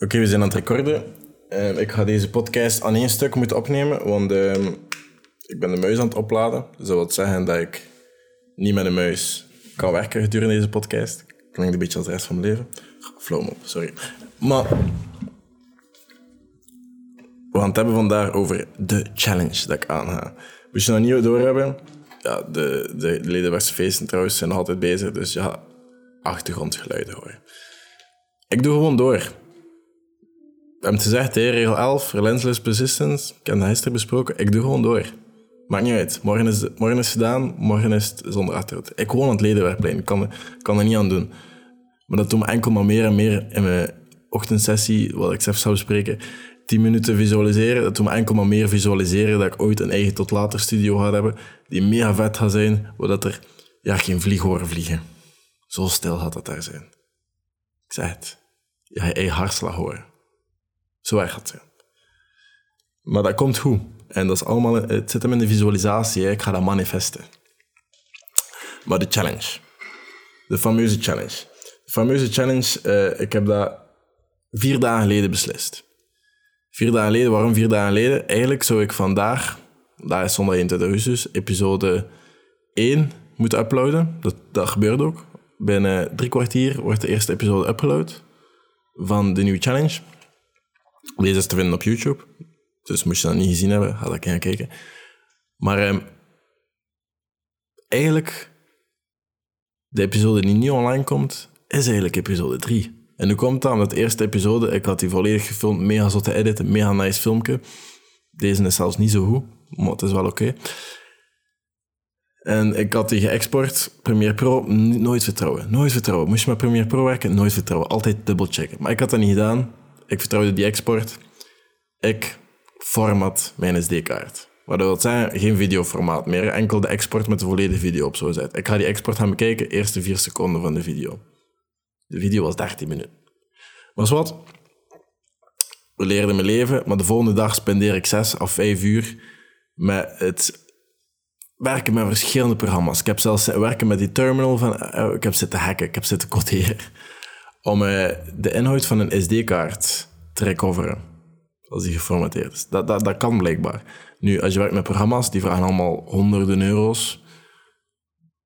Oké, we zijn aan het recorden. Uh, ik ga deze podcast aan één stuk moeten opnemen, want uh, ik ben de muis aan het opladen. Dus dat wil zeggen dat ik niet met de muis kan werken gedurende deze podcast. Klinkt een beetje als de rest van mijn leven. Flow op, sorry. Maar we gaan het hebben vandaag over de challenge dat ik aanga. Moest je nog niet doorhebben, ja, de, de, de Ledenbergse feesten trouwens zijn nog altijd bezig, dus ja, achtergrondgeluiden horen. Ik doe gewoon door. We het gezegd, regel 11, relentless persistence. Ik heb dat gisteren besproken. Ik doe gewoon door. Maakt niet uit. Morgen is, morgen is gedaan, morgen is het zonder achteruit. Ik woon aan het Ledenwerkplein. Ik kan, kan er niet aan doen. Maar dat doet me enkel maar meer en meer in mijn ochtendsessie, wat ik zelf zou bespreken. 10 minuten visualiseren. Dat doet me enkel maar meer visualiseren dat ik ooit een eigen tot later studio ga hebben. Die mega vet gaat zijn, waar er ja, geen vlieg horen vliegen. Zo stil gaat dat daar zijn. Ik zeg het. Ja, je eigen hartslag horen. Zo erg gaat zijn. Maar dat komt goed. En dat is allemaal, het zit hem in de visualisatie. Ik ga dat manifesten. Maar de challenge. De fameuze challenge. De fameuze challenge, uh, ik heb dat vier dagen geleden beslist. Vier dagen geleden, waarom vier dagen geleden? Eigenlijk zou ik vandaag, daar is zondag 21 augustus, episode 1 moeten uploaden. Dat, dat gebeurt ook. Binnen drie kwartier wordt de eerste episode upgeload van de nieuwe challenge. Deze is te vinden op YouTube. Dus moest je dat niet gezien hebben, ga dat gaan kijken. Maar eh, eigenlijk, de episode die niet online komt, is eigenlijk episode 3. En nu komt dat omdat de eerste episode, ik had die volledig gefilmd, mega zotte edit, mega nice filmpje. Deze is zelfs niet zo goed, maar het is wel oké. En ik had die geëxport, Premiere Pro, nooit vertrouwen. Nooit vertrouwen. Moest je met Premiere Pro werken, nooit vertrouwen. Altijd dubbelchecken. Maar ik had dat niet gedaan. Ik vertrouwde die export. Ik format mijn SD-kaart. Wat dat wil zeggen, geen videoformaat meer. Enkel de export met de volledige video op zo zet. Ik ga die export gaan bekijken, eerste vier seconden van de video. De video was 13 minuten. Maar wat? We leerden mijn leven, maar de volgende dag spendeer ik 6 of 5 uur met het werken met verschillende programma's. Ik heb zelfs werken met die terminal van... Eh, ik heb zitten hacken, ik heb zitten coderen. Om uh, de inhoud van een SD-kaart te recoveren. Als die geformateerd is. Dat, dat, dat kan blijkbaar. Nu, als je werkt met programma's, die vragen allemaal honderden euro's.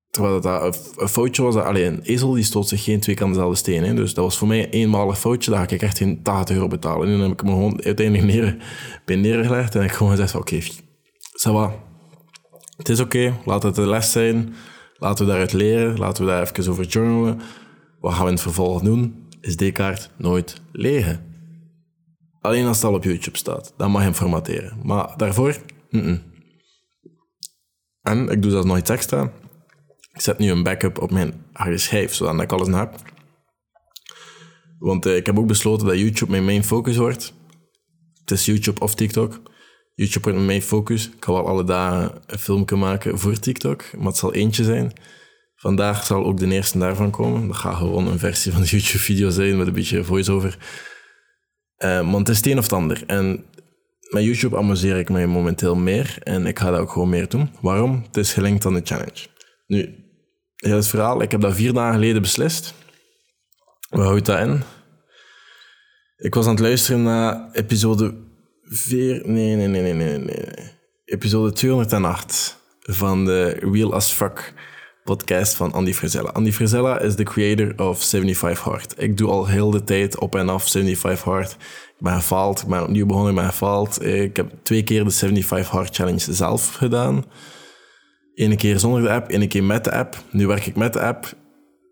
Terwijl dat een, foutje was. alleen een ezel die stoot zich geen twee kan dezelfde steen. Hè. Dus dat was voor mij een eenmalig foutje. Daar ga ik echt geen 80 euro betalen. En dan heb ik me gewoon uiteindelijk neer, bij neergelegd. En ik gewoon gezegd, oké, okay, Het is oké, laat het de les zijn. Laten we daaruit leren. Laten we daar even over journalen. Wat gaan we in het vervolg doen? Is die kaart nooit legen. Alleen als het al op YouTube staat. Dan mag je hem formateren. Maar daarvoor, En ik doe dat nog iets extra. Ik zet nu een backup op mijn harde schijf, zodat ik alles heb. Want uh, ik heb ook besloten dat YouTube mijn main focus wordt. Het is YouTube of TikTok. YouTube wordt mijn main focus. Ik ga wel alle dagen een filmpje maken voor TikTok, maar het zal eentje zijn. Vandaag zal ook de eerste daarvan komen. Dat gaat gewoon een versie van de YouTube-video zijn met een beetje voice-over. Uh, want het is het een of het ander. En met YouTube amuseer ik mij momenteel meer en ik ga dat ook gewoon meer doen. Waarom? Het is gelinkt aan de challenge. Nu, het verhaal, ik heb dat vier dagen geleden beslist. Wat houdt dat in? Ik was aan het luisteren naar episode 4... Nee, nee, nee, nee, nee, nee. Episode 208 van de Real as Fuck podcast van Andy Frizella. Andy Frizella is de creator of 75 Hard. Ik doe al heel de tijd op en af 75 Hard. Ik ben gefaald, ik ben opnieuw begonnen, ik ben gefaald. Ik heb twee keer de 75 Hard Challenge zelf gedaan. Eén keer zonder de app, één keer met de app. Nu werk ik met de app.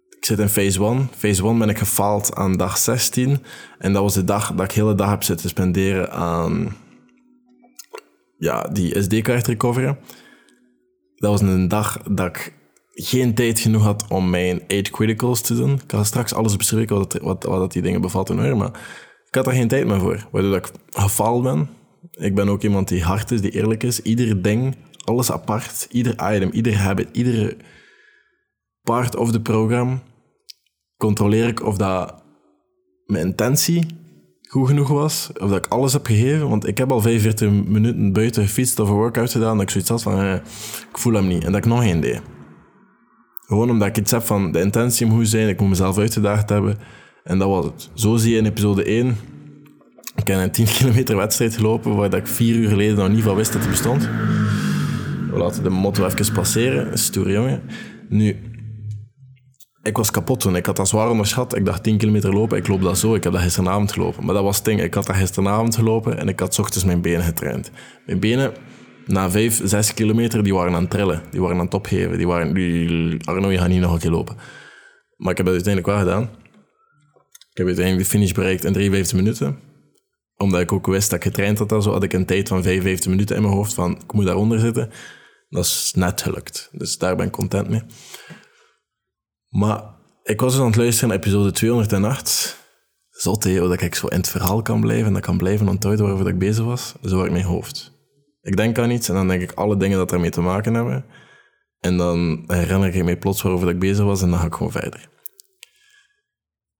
Ik zit in phase 1. Phase 1 ben ik gefaald aan dag 16. En dat was de dag dat ik de hele dag heb zitten spenderen aan ja, die SD-kaart recoveren. Dat was een dag dat ik geen tijd genoeg had om mijn 8 criticals te doen. Ik ga straks alles bespreken wat, wat, wat die dingen bevatten hoor, maar ik had er geen tijd meer voor. Waardoor ik gefaald ben. Ik ben ook iemand die hard is, die eerlijk is. Ieder ding, alles apart, ieder item, ieder habit, iedere part of the program controleer ik of dat mijn intentie goed genoeg was, of dat ik alles heb gegeven. Want ik heb al 45 minuten buiten gefietst of een workout gedaan, dat ik zoiets had van, eh, ik voel hem niet. En dat ik nog geen deed. Gewoon omdat ik iets heb van de intentie moet zijn, ik moet mezelf uitgedaagd hebben. En dat was het. Zo zie je in episode 1 heb een 10 kilometer wedstrijd gelopen waar ik vier uur geleden nog niet van wist dat het bestond. We laten de motto even passeren. Stoer jongen. Nu, ik was kapot toen. Ik had dat zwaar onderschat. Ik dacht 10 kilometer lopen, ik loop dat zo. Ik heb dat gisteravond gelopen. Maar dat was het ding. Ik had dat gisteravond gelopen en ik had ochtends mijn benen getraind. Mijn benen, na 5, 6 kilometer, die waren aan het trillen. Die waren aan het opgeven. Die waren, Arno, je gaat niet nog een keer lopen. Maar ik heb het uiteindelijk wel gedaan. Ik heb uiteindelijk de finish bereikt in 53 minuten. Omdat ik ook wist dat ik getraind had. Zo had ik een tijd van 55 minuten in mijn hoofd van ik moet daaronder zitten. Dat is net gelukt. Dus daar ben ik content mee. Maar ik was dus aan het luisteren naar episode 208. Zot, hé, dat ik zo in het verhaal kan blijven en dat kan blijven onthouden waarover ik bezig was. Zo werkt mijn hoofd. Ik denk aan iets en dan denk ik alle dingen dat ermee te maken hebben. En dan herinner ik me plots waarover ik bezig was en dan ga ik gewoon verder.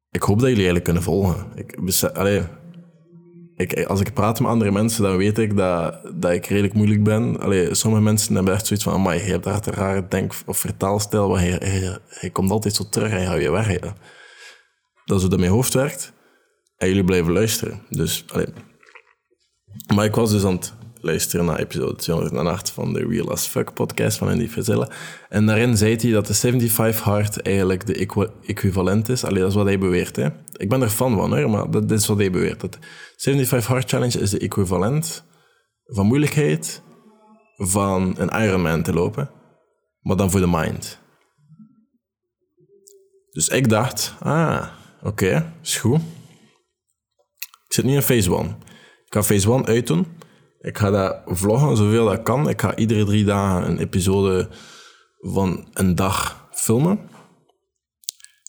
Ik hoop dat jullie eigenlijk kunnen volgen. Ik, ik, als ik praat met andere mensen, dan weet ik dat, dat ik redelijk moeilijk ben. Allee, sommige mensen hebben echt zoiets van, amai, je hebt daar een rare denk- of vertaalstijl, waar je, je, komt altijd zo terug en je houdt je weg. Dat is hoe dat mijn hoofd werkt. En jullie blijven luisteren. Dus. Maar ik was dus aan het luisteren naar episode 208 van de Real as Fuck podcast van Andy Frizella. En daarin zei hij dat de 75 hard eigenlijk de equivalent is. Allee, dat is wat hij beweert. Hè. Ik ben er fan van, hoor, maar dat, is wat hij beweert. Dat 75 hard challenge is de equivalent van moeilijkheid van een Ironman te lopen, maar dan voor de mind. Dus ik dacht, ah, oké, is goed. Ik zit nu in phase 1. Ik ga phase 1 uitdoen. Ik ga dat vloggen zoveel dat kan. Ik ga iedere drie dagen een episode van een dag filmen.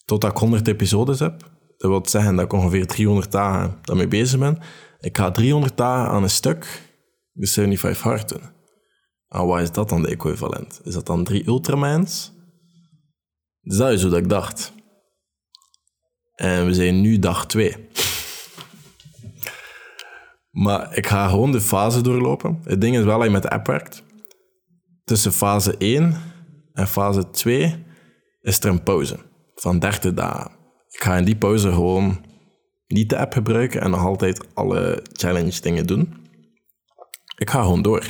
Totdat ik 100 episodes heb. Dat wil zeggen dat ik ongeveer 300 dagen daarmee bezig ben. Ik ga 300 dagen aan een stuk de 75 hard doen. En wat is dat dan de equivalent? Is dat dan drie Ultramans? Dus dat is hoe ik dacht. En we zijn nu dag 2. Maar ik ga gewoon de fase doorlopen. Het ding is wel dat je met de app werkt. Tussen fase 1 en fase 2 is er een pauze van 30 dagen. Ik ga in die pauze gewoon niet de app gebruiken en nog altijd alle challenge dingen doen. Ik ga gewoon door.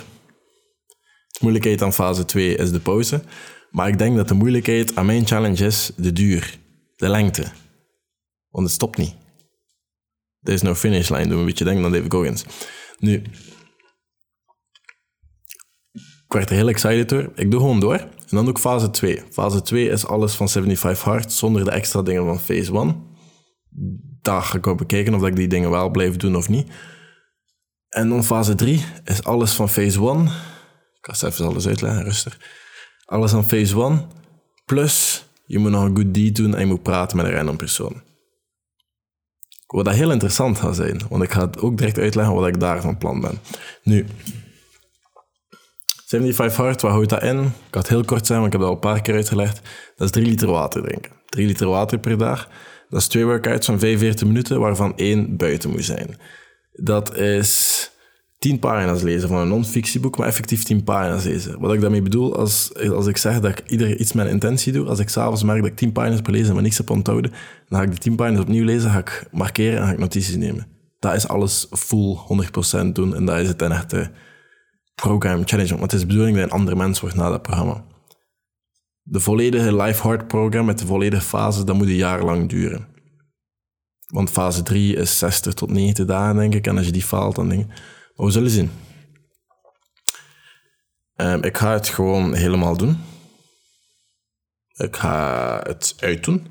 De moeilijkheid aan fase 2 is de pauze. Maar ik denk dat de moeilijkheid aan mijn challenge is de duur, de lengte. Want het stopt niet. Er is no finish line, doe een beetje denken aan David Goggins. Nu, ik werd er heel excited door. Ik doe gewoon door. En dan doe ik fase 2. Fase 2 is alles van 75 hard, zonder de extra dingen van phase 1. Daar ga ik ook bekijken of ik die dingen wel blijf doen of niet. En dan fase 3 is alles van phase 1. Ik ga even alles uitleggen, rustig. Alles van phase 1. Plus, je moet nog een good deed doen en je moet praten met een random persoon. Wat dat heel interessant gaat zijn, want ik ga het ook direct uitleggen wat ik daar van plan ben. Nu, 75 hard, wat houdt dat in? Ik het heel kort zijn, want ik heb dat al een paar keer uitgelegd. Dat is 3 liter water drinken. 3 liter water per dag. Dat is twee workouts van 45 minuten, waarvan één buiten moet zijn. Dat is tien pagina's lezen van een non-fictieboek, maar effectief tien pagina's lezen. Wat ik daarmee bedoel, als, als ik zeg dat ik ieder iets een intentie doe, als ik s'avonds merk dat ik tien pagina's per lezen maar niks heb onthouden, dan ga ik die tien pagina's opnieuw lezen, ga ik markeren en ga ik notities nemen. Dat is alles full 100% doen en dat is het een echte program challenge. Want het is de bedoeling dat een andere mens wordt na dat programma. De volledige Life Hard program met de volledige fase, dat moet een jaar lang duren. Want fase 3 is 60 tot 90 dagen, denk ik. En als je die faalt, dan denk ik we zullen zien. Um, ik ga het gewoon helemaal doen. Ik ga het uitdoen.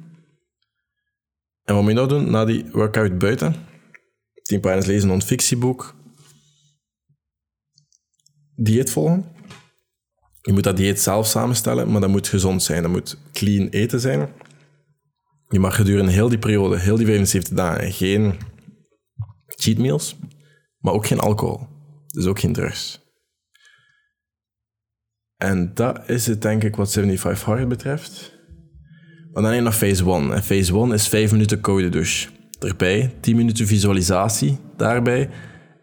En wat moet je nou doen na die workout buiten? 10 pagina's lezen, een non-fictieboek. Dieet volgen. Je moet dat dieet zelf samenstellen, maar dat moet gezond zijn. Dat moet clean eten zijn. Je mag gedurende heel die periode, heel die 75 dagen, geen cheat meals maar ook geen alcohol. Dus ook geen drugs. En dat is het, denk ik, wat 75 Hard betreft. Dan je nog phase 1. En phase 1 is 5 minuten koude douche. Erbij 10 minuten visualisatie daarbij.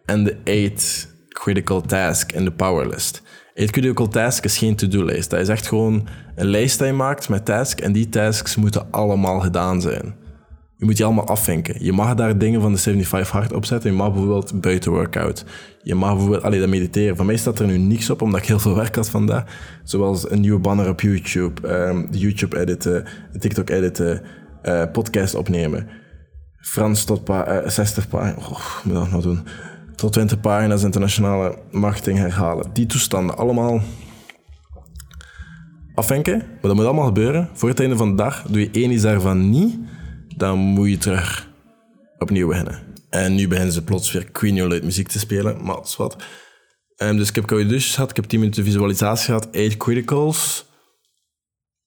En de 8 critical task in de powerlist. 8 critical task is geen to-do-lijst. Dat is echt gewoon een lijst die je maakt met tasks. En die tasks moeten allemaal gedaan zijn. Je moet die allemaal afvinken. Je mag daar dingen van de 75 hard op zetten. Je mag bijvoorbeeld buiten workout. Je mag bijvoorbeeld alleen dat mediteren. Van mij staat er nu niks op, omdat ik heel veel werk had vandaag. Zoals een nieuwe banner op YouTube, um, YouTube editen, TikTok editen, uh, podcast opnemen. Frans tot pa uh, 60 pagina's. Oh, moet dat nog doen? Tot 20 pagina's internationale marketing herhalen. Die toestanden allemaal afvinken. Maar dat moet allemaal gebeuren. Voor het einde van de dag doe je één iets daarvan niet dan moet je terug opnieuw beginnen. En nu beginnen ze plots weer Queen muziek te spelen, maar dat is wat. Um, dus ik heb koude douches gehad, ik heb 10 minuten visualisatie gehad, 8 criticals.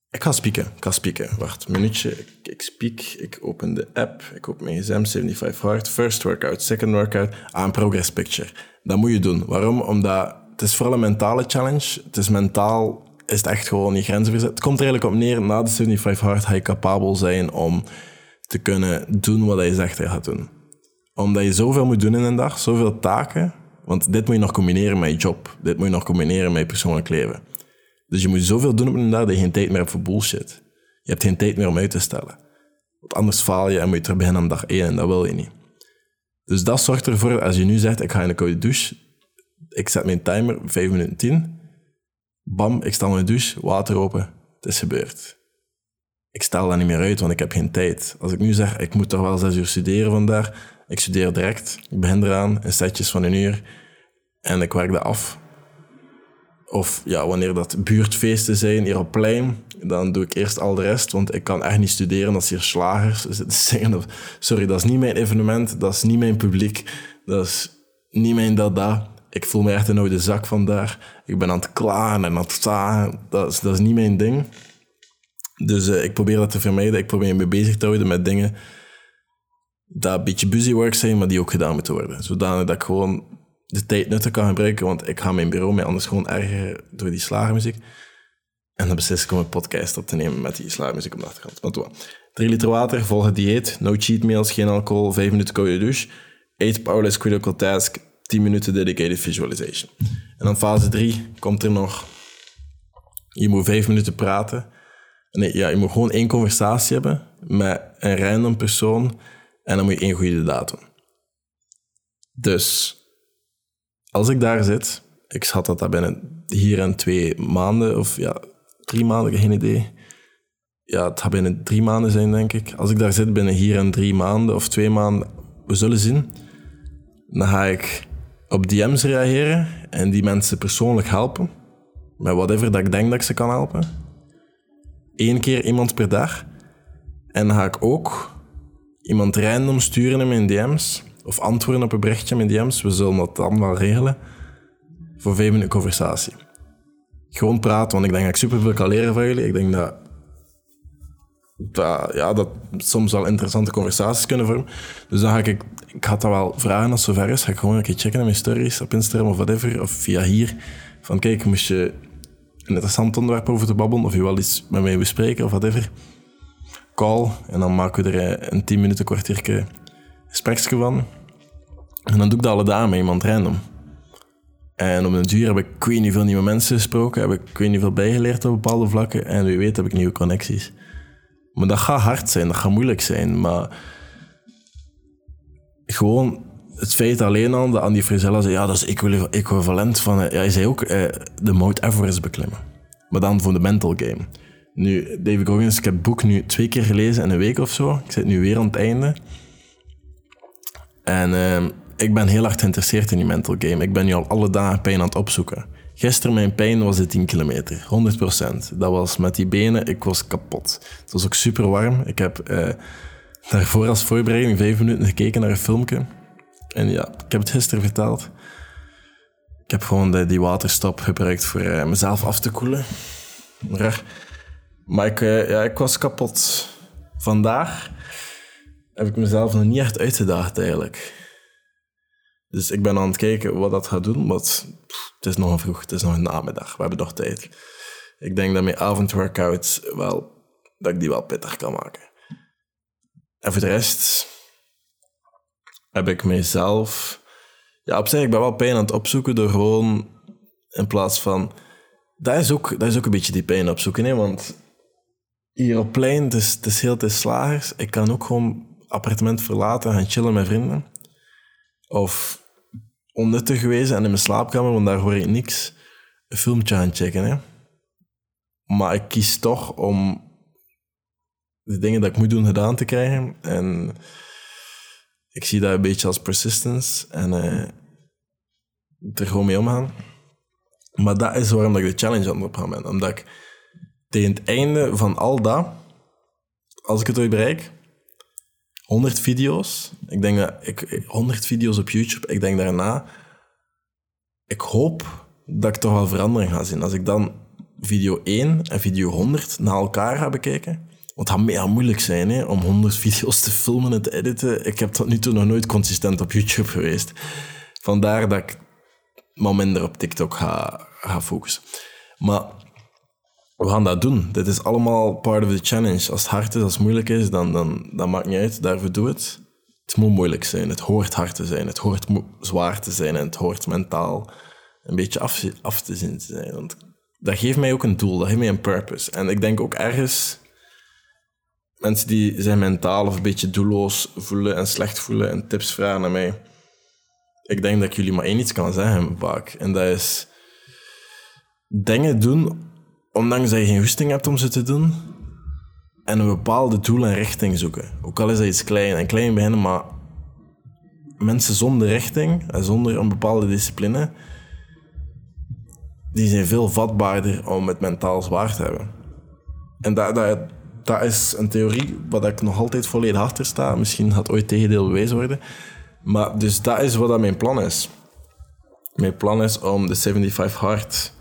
Ik ga spieken, ik ga spieken. Wacht, een minuutje. Ik, ik speak, ik open de app, ik open mijn gsm, 75 hard. First workout, second workout, aan progress picture. Dat moet je doen. Waarom? Omdat het is vooral een mentale challenge. Het is mentaal, is het echt gewoon je grenzen verzet. Het komt er eigenlijk op neer, na de 75 hard ga je capabel zijn om te kunnen doen wat hij zegt hij gaat doen. Omdat je zoveel moet doen in een dag, zoveel taken. Want dit moet je nog combineren met je job. Dit moet je nog combineren met je persoonlijk leven. Dus je moet zoveel doen op een dag dat je geen tijd meer hebt voor bullshit. Je hebt geen tijd meer om uit te stellen. Want anders faal je en moet je terug beginnen aan dag 1 en dat wil je niet. Dus dat zorgt ervoor, als je nu zegt, ik ga in de koude douche, ik zet mijn timer, 5 minuten 10, bam, ik sta in de douche, water open, het is gebeurd ik stel dat niet meer uit, want ik heb geen tijd. Als ik nu zeg, ik moet toch wel zes uur studeren vandaag, ik studeer direct, ik begin eraan, in setjes van een uur, en ik werk dat af. Of ja, wanneer dat buurtfeesten zijn hier op plein, dan doe ik eerst al de rest, want ik kan echt niet studeren als hier slagers zitten zingen. Sorry, dat is niet mijn evenement, dat is niet mijn publiek, dat is niet mijn dada. Ik voel me echt een oude zak vandaag. Ik ben aan het klagen en aan het zagen. Dat is, dat is niet mijn ding. Dus uh, ik probeer dat te vermijden. Ik probeer me bezig te houden met dingen dat een beetje busywork zijn, maar die ook gedaan moeten worden. Zodanig dat ik gewoon de tijd nuttig kan gebruiken, want ik ga mijn bureau mij anders gewoon erger door die slagermuziek. En dan beslis ik om een podcast op te nemen met die slagermuziek op de achtergrond. Want wat? 3 liter water, volg het dieet, no cheat meals, geen alcohol, 5 minuten koude douche, 8 powerless critical task, 10 minuten dedicated visualization. En dan fase 3 komt er nog, je moet 5 minuten praten Nee, ja, je moet gewoon één conversatie hebben met een random persoon en dan moet je één goede datum. Dus als ik daar zit, ik schat dat dat binnen hier en twee maanden, of ja, drie maanden, geen idee. Ja, het gaat binnen drie maanden zijn, denk ik. Als ik daar zit binnen hier en drie maanden of twee maanden, we zullen zien. Dan ga ik op DM's reageren en die mensen persoonlijk helpen. Met whatever dat ik denk dat ik ze kan helpen één keer iemand per dag. En dan ga ik ook iemand random sturen in mijn DM's. Of antwoorden op een berichtje in mijn DM's. We zullen dat wel regelen. Voor vijf minuten conversatie. Gewoon praten, want ik denk dat ik superveel kan leren van jullie. Ik denk dat, dat, ja, dat soms wel interessante conversaties kunnen vormen. Dus dan ga ik, ik ga dat wel vragen als het zover is. Ga ik gewoon een keer checken in mijn stories op Instagram of whatever. Of via hier. Van kijk, moest je interessant onderwerp over te babbelen, of je wel iets met mij bespreken of whatever, call. En dan maken we er eh, een 10 minuten, kwartiertje gespreksje van. En dan doe ik dat alle dagen met iemand random. En op een duur heb ik ik weet niet veel nieuwe mensen gesproken, heb ik ik weet niet veel bijgeleerd op bepaalde vlakken. En wie weet heb ik nieuwe connecties. Maar dat gaat hard zijn, dat gaat moeilijk zijn. Maar gewoon het feit alleen al dat Andy Frisella zei, ja, dat is equivalent van... Ja, hij zei ook eh, de Mount Everest beklimmen. Maar dan voor de mental game. Nu, David Goggins, ik heb het boek nu twee keer gelezen in een week of zo. Ik zit nu weer aan het einde. En uh, ik ben heel erg geïnteresseerd in die mental game. Ik ben nu al alle dagen pijn aan het opzoeken. Gisteren mijn pijn was de 10 kilometer, 100%. Dat was met die benen, ik was kapot. Het was ook super warm. Ik heb uh, daarvoor als voorbereiding vijf minuten gekeken naar een filmpje en ja, ik heb het gisteren verteld. Ik heb gewoon de, die waterstop gebruikt voor uh, mezelf af te koelen. Maar, maar ik, uh, ja, ik was kapot. Vandaag heb ik mezelf nog niet echt uitgedaagd eigenlijk. Dus ik ben aan het kijken wat dat gaat doen, want het is nog vroeg, het is nog een namiddag, we hebben nog tijd. Ik denk dat mijn avondworkouts wel, dat ik die wel pittig kan maken. En voor de rest, heb ik mezelf... Ja, op zich, ik ben wel pijn aan het opzoeken door gewoon in plaats van... Dat is ook, dat is ook een beetje die pijn opzoeken, hè, want hier op plein, is, het is heel te slagers. Ik kan ook gewoon appartement verlaten, gaan chillen met vrienden. Of onnuttig geweest en in mijn slaapkamer, want daar hoor ik niks, een filmpje gaan checken. Hè. Maar ik kies toch om de dingen dat ik moet doen gedaan te krijgen. En ik zie dat een beetje als persistence en uh, er gewoon mee omgaan. Maar dat is waarom ik de challenge aan het ben. Omdat ik tegen het einde van al dat, als ik het ooit bereik, 100 video's. Ik denk dat ik 100 video's op YouTube. Ik denk daarna, ik hoop dat ik toch wel verandering ga zien. Als ik dan video 1 en video 100 na elkaar ga bekijken. Want het gaat mega moeilijk zijn hè, om 100 video's te filmen en te editen. Ik heb tot nu toe nog nooit consistent op YouTube geweest. Vandaar dat ik maar minder op TikTok ga, ga focussen. Maar we gaan dat doen. Dit is allemaal part of the challenge. Als het hard is, als het moeilijk is, dan, dan, dan maakt niet uit. Daarvoor doe het. Het moet moeilijk zijn. Het hoort hard te zijn. Het hoort zwaar te zijn. En het hoort mentaal een beetje af, af te zien te zijn. Want dat geeft mij ook een doel. Dat geeft mij een purpose. En ik denk ook ergens... Mensen die zijn mentaal of een beetje doelloos voelen en slecht voelen en tips vragen aan mij. Ik denk dat ik jullie maar één iets kan zeggen vaak. En dat is... Dingen doen ondanks dat je geen goesting hebt om ze te doen, en een bepaalde doel en richting zoeken. Ook al is dat iets klein en klein beginnen, maar mensen zonder richting en zonder een bepaalde discipline, die zijn veel vatbaarder om het mentaal zwaar te hebben. En dat, dat, dat is een theorie waar ik nog altijd volledig achter sta. Misschien gaat ooit tegendeel bewezen worden. Maar dus dat is wat mijn plan is. Mijn plan is om de 75 Hard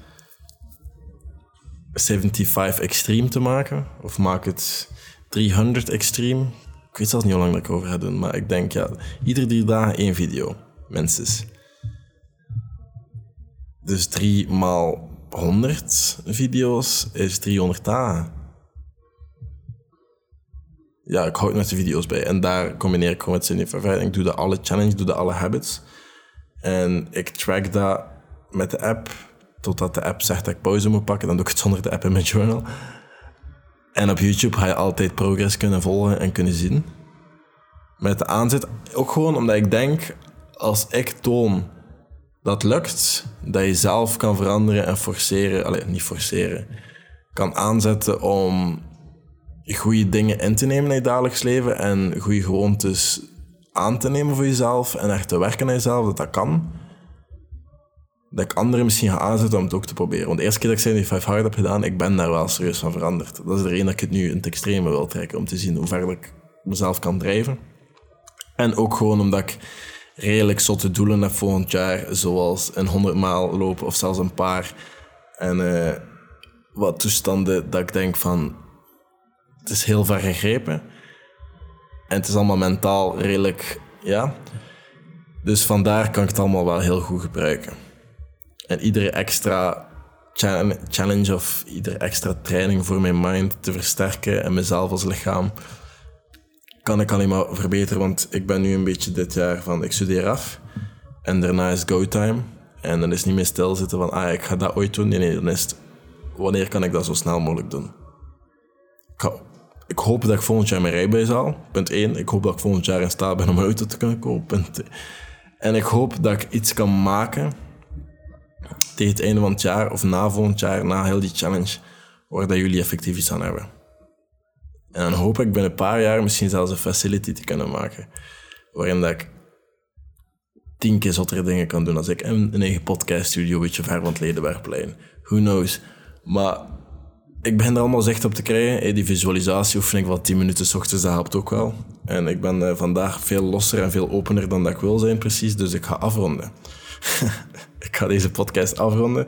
75 Extreme te maken. Of maak het 300 Extreme. Ik weet zelfs niet hoe lang dat ik over ga doen. Maar ik denk, ja, iedere drie dagen één video. Mensen. Dus 3 maal 100 video's is 300 dagen. Ja, ik houd met de video's bij. En daar combineer ik gewoon met 75. Ik doe de alle challenge, doe de alle habits. En ik track dat met de app totdat de app zegt dat ik pauze moet pakken. Dan doe ik het zonder de app in mijn journal. En op YouTube ga je altijd progress kunnen volgen en kunnen zien. Met de aanzet, ook gewoon omdat ik denk, als ik toon dat lukt, dat je zelf kan veranderen en forceren, alleen niet forceren, kan aanzetten om goede dingen in te nemen in je dagelijks leven en goede gewoontes aan te nemen voor jezelf en echt te werken aan jezelf, dat dat kan dat ik anderen misschien ga aanzetten om het ook te proberen. Want de eerste keer dat ik 75 Hard heb gedaan, ik ben daar wel serieus van veranderd. Dat is de reden dat ik het nu in het extreme wil trekken, om te zien hoe ver ik mezelf kan drijven. En ook gewoon omdat ik redelijk zotte doelen heb volgend jaar, zoals een 100 maal lopen of zelfs een paar. En uh, wat toestanden dat ik denk van, het is heel ver gegrepen. En het is allemaal mentaal redelijk, ja. Dus vandaar kan ik het allemaal wel heel goed gebruiken. En iedere extra challenge of iedere extra training voor mijn mind te versterken en mezelf als lichaam kan ik alleen maar verbeteren. Want ik ben nu een beetje dit jaar van ik studeer af en daarna is go time. En dan is niet meer stilzitten van ah, ik ga dat ooit doen. Nee, nee, dan is wanneer kan ik dat zo snel mogelijk doen. Ik, ik hoop dat ik volgend jaar mijn rijbewijs haal. Punt 1. Ik hoop dat ik volgend jaar in staat ben om een auto te kunnen kopen. Punt En ik hoop dat ik iets kan maken tegen het einde van het jaar of na volgend jaar, na heel die challenge, waar dat jullie effectief iets aan hebben. En dan hoop ik binnen een paar jaar misschien zelfs een facility te kunnen maken, waarin dat ik tien keer zottere dingen kan doen als ik een, een eigen podcaststudio een beetje ver van het. Who knows? Maar ik begin er allemaal zicht op te krijgen. die visualisatie oefen ik wel 10 minuten s ochtends, dat helpt ook wel. En ik ben eh, vandaag veel losser en veel opener dan dat ik wil zijn precies, dus ik ga afronden. ik ga deze podcast afronden.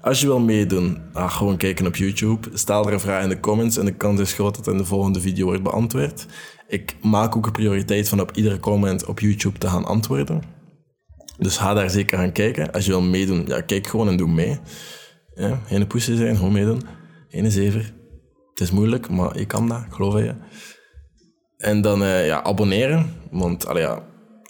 Als je wil meedoen, ga gewoon kijken op YouTube. Stel er een vraag in de comments en de kans is groot dat in de volgende video wordt beantwoord. Ik maak ook een prioriteit van op iedere comment op YouTube te gaan antwoorden. Dus ga daar zeker gaan kijken. Als je wil meedoen, ja, kijk gewoon en doe mee. Ja, geen poesie zijn, gewoon meedoen. Geen zever. Het is moeilijk, maar je kan dat, geloof je. En dan uh, ja, abonneren, want allee, ja,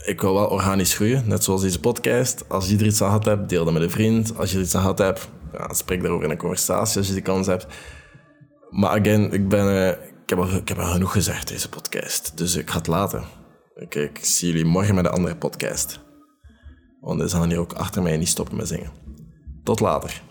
ik wil wel organisch groeien, net zoals deze podcast. Als je er iets aan gehad hebt, deel dat met een vriend. Als je er iets aan gehad hebt, ja, spreek daarover in een conversatie als je die kans hebt. Maar again, ik ben, uh, ik, heb al, ik heb al genoeg gezegd, deze podcast. Dus ik ga het laten. Ik, ik zie jullie morgen met een andere podcast. Want dan gaan hier ook achter mij niet stoppen met zingen. Tot later.